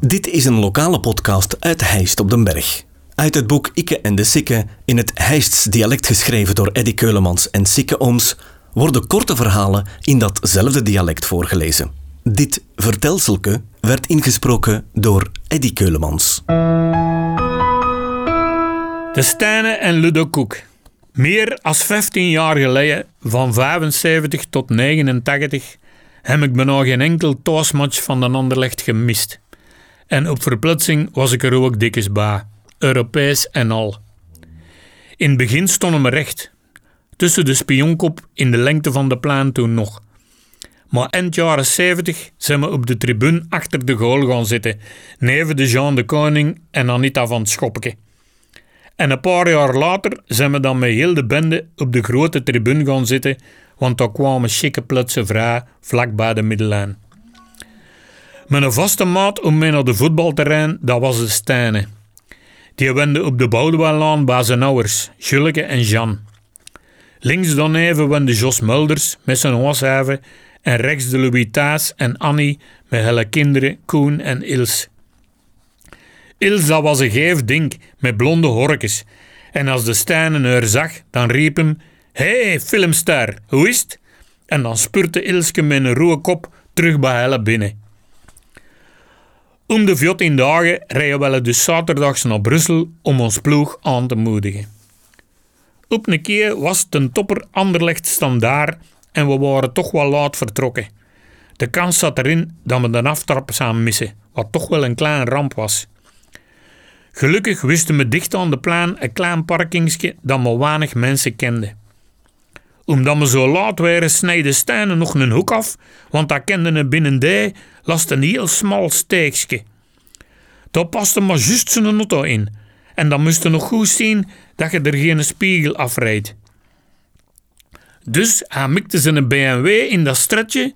Dit is een lokale podcast uit Heist op den Berg. Uit het boek Ikke en de Sikke, in het Heists dialect geschreven door Eddy Keulemans en Sikke Ooms, worden korte verhalen in datzelfde dialect voorgelezen. Dit vertelselke werd ingesproken door Eddy Keulemans. De Stijnen en Ludo Koek. Meer dan 15 jaar geleden, van 75 tot 89, heb ik bijna geen enkel thuismatch van de Anderlecht gemist. En op verplaatsing was ik er ook dikjes bij, Europees en al. In het begin stonden we recht, tussen de spionkop in de lengte van de plan toen nog. Maar eind jaren 70 zijn we op de tribune achter de goal gaan zitten, neven de Jean de Koning en Anita van Schoppeke. En een paar jaar later zijn we dan met heel de bende op de grote tribune gaan zitten, want daar kwamen chique plutsen vrij vlak bij de middellijn. Mijn vaste maat om mee naar de voetbalterrein, dat was de Stijne. Die wende op de Boudewijnlaan bij zijn ouders, Julke en Jan. Links dan even wende Jos Mulders met zijn hooshaven en rechts de Louis en Annie met hele kinderen Koen en. Els dat was een geef ding met blonde horkjes en als de Stijnen haar zag, dan riep hem hey, filmster, hoe is het? En dan spurte Ilske met een rode kop terug bij Helle binnen. Om de 14 dagen rijden we dus zaterdags naar Brussel om ons ploeg aan te moedigen. Op een keer was het een topper Anderlecht standaard en we waren toch wel laat vertrokken. De kans zat erin dat we de aftrap zouden missen, wat toch wel een klein ramp was. Gelukkig wisten we dicht aan de plan een klein parkingsje dat maar weinig mensen kenden. Omdat we zo laat waren, snijden Stijnen nog een hoek af, want dat kende een binnen die last een heel smal steekje. Daar paste maar juist zijn auto in. En dan moest je nog goed zien dat je er geen spiegel afrijdt. Dus hij mikte zijn BMW in dat stretje,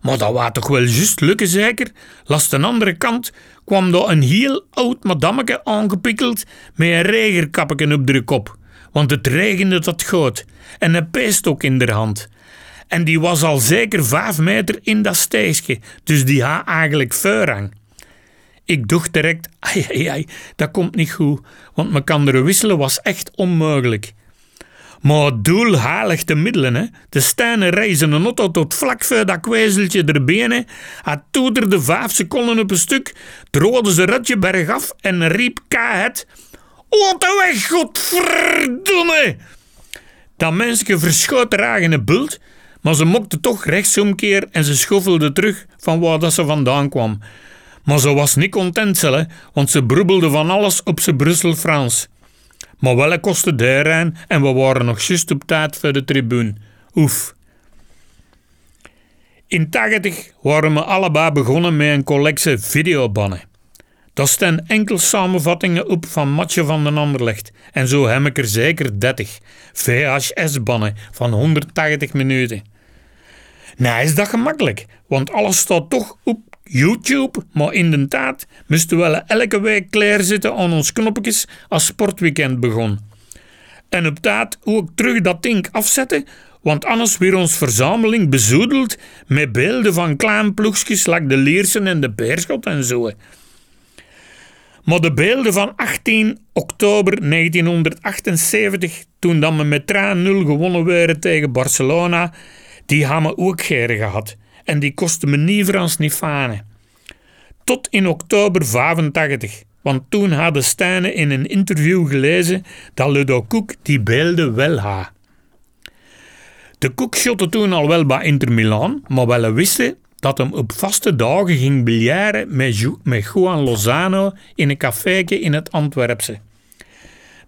maar dat was toch wel juist lukken zeker. Last de andere kant kwam daar een heel oud madammeke aangepikkeld met een regerkappetje op de kop. Want het regende dat goed en een peestok in de hand. En die was al zeker vijf meter in dat steegje, dus die had eigenlijk voorrang. Ik dacht direct, ai, ai, ai, dat komt niet goed, want me kan er wisselen was echt onmogelijk. Maar doelhalig te middelen, hè. De Stijnen reizen een auto tot vlak voor dat kwezeltje der benen. Hij toeterde vijf seconden op een stuk, droogde ze ratje bergaf en riep het. Auto weg, godverdomme! Dat mensje verschoot in een bult, maar ze mokte toch rechtsomkeer en ze schoffelde terug van waar dat ze vandaan kwam. Maar ze was niet content, hè, want ze brubbelde van alles op zijn Brussel-Frans. Maar wel kostte de en we waren nog juist op tijd voor de tribune. Oef. In 80 waren we allebei begonnen met een collectie videobannen. Daar staan enkel samenvattingen op van matchen van de Anderlecht. En zo heb ik er zeker 30 VHS-bannen van 180 minuten. Nou is dat gemakkelijk, want alles staat toch op YouTube, maar inderdaad moesten we elke week klaarzitten aan ons knopjes als sportweekend begon. En op tijd ook terug dat ding afzetten, want anders weer ons verzameling bezoedeld met beelden van klein ploegjes like de Leersen en de Beerschot en zo. Maar de beelden van 18 oktober 1978, toen dan we met 3-0 gewonnen werden tegen Barcelona, die hebben we ook gehad. En die kostte me niet Frans niet fanen. Tot in oktober 85. Want toen hadden Stijnen in een interview gelezen dat Ludo Koek die beelden wel had. De Koek shotte toen al wel bij Inter Milan, maar wel wisten dat hem op vaste dagen ging biljaren met, met Juan Lozano in een caféke in het Antwerpse.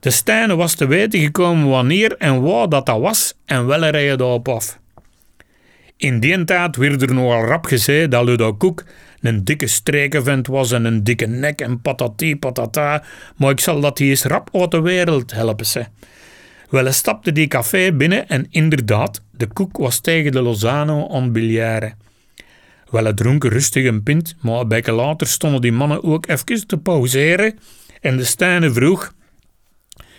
De Stijnen was te weten gekomen wanneer en waar dat, dat was en wel rijden daarop af. In die tijd werd er nogal rap gezegd dat Ludo Koek een dikke strekenvent was en een dikke nek en patati patata, maar ik zal dat hij eens rap uit de wereld helpen ze. Wel, stapte die café binnen en inderdaad, de koek was tegen de Lozano aan biljaren. Wel, het dronken rustig een pint, maar een beetje later stonden die mannen ook even te pauzeren en de Stijne vroeg...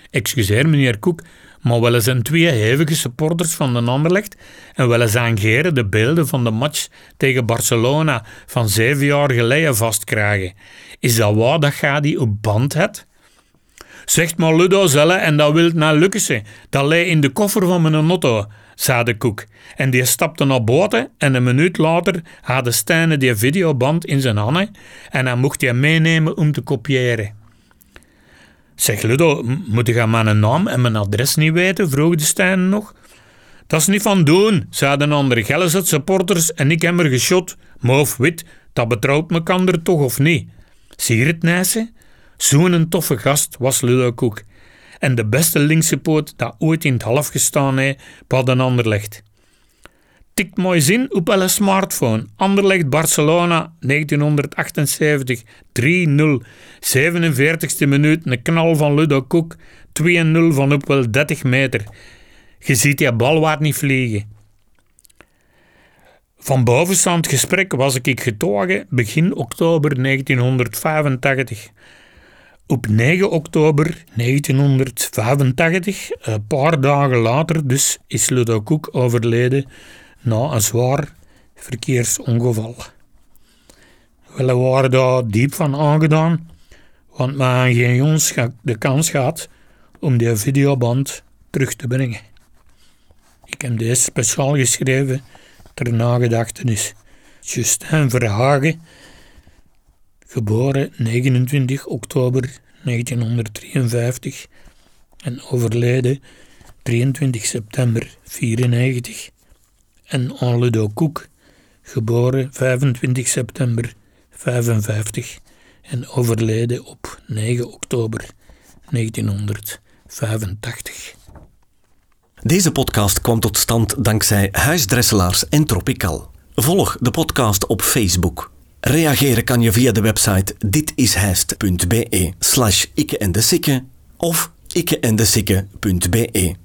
Excuseer, meneer Koek, maar willen zijn twee hevige supporters van de Anderlecht en ze aangeren de beelden van de match tegen Barcelona van zeven jaar geleden vastkrijgen. Is dat waar dat die op band hebt? Zegt maar Ludo zelle en dat wil naar lukken. Dat lei in de koffer van mijn auto, zei de koek. En die stapte naar boten en een minuut later had Stijne die videoband in zijn handen en hij mocht die meenemen om te kopiëren. Zeg Ludo, moet ik aan mijn naam en mijn adres niet weten? vroeg de Stijn nog. Dat is niet van doen, zeiden andere Gellezet supporters en ik heb er geschot. Moof wit, dat betrouwt me kan er toch of niet? Zie je het, Nijse? Zo'n toffe gast was Ludo Koek. En de beste linkse poot dat ooit in het half gestaan heeft, had een ander legt. Tikt mooi zin op een smartphone. Anderlecht Barcelona 1978 3-0. 47e minuut, een knal van Ludo Koek. 2-0 van op wel 30 meter. Je ziet die bal niet vliegen. Van bovenstaand gesprek was ik getogen begin oktober 1985. Op 9 oktober 1985, een paar dagen later dus, is Ludo Koek overleden na een zwaar verkeersongeval. We waren daar diep van aangedaan, want men geen jongens de kans gehad om die videoband terug te brengen. Ik heb deze speciaal geschreven ter nagedachtenis. Justin Verhagen, geboren 29 oktober 1953 en overleden 23 september 94 en Ludo Koek, geboren 25 september 55 en overleden op 9 oktober 1985. Deze podcast kwam tot stand dankzij Huisdresselaars en Tropical. Volg de podcast op Facebook. Reageren kan je via de website ditishijst.be slash ikke en de sikke of ikke en de sikke.be.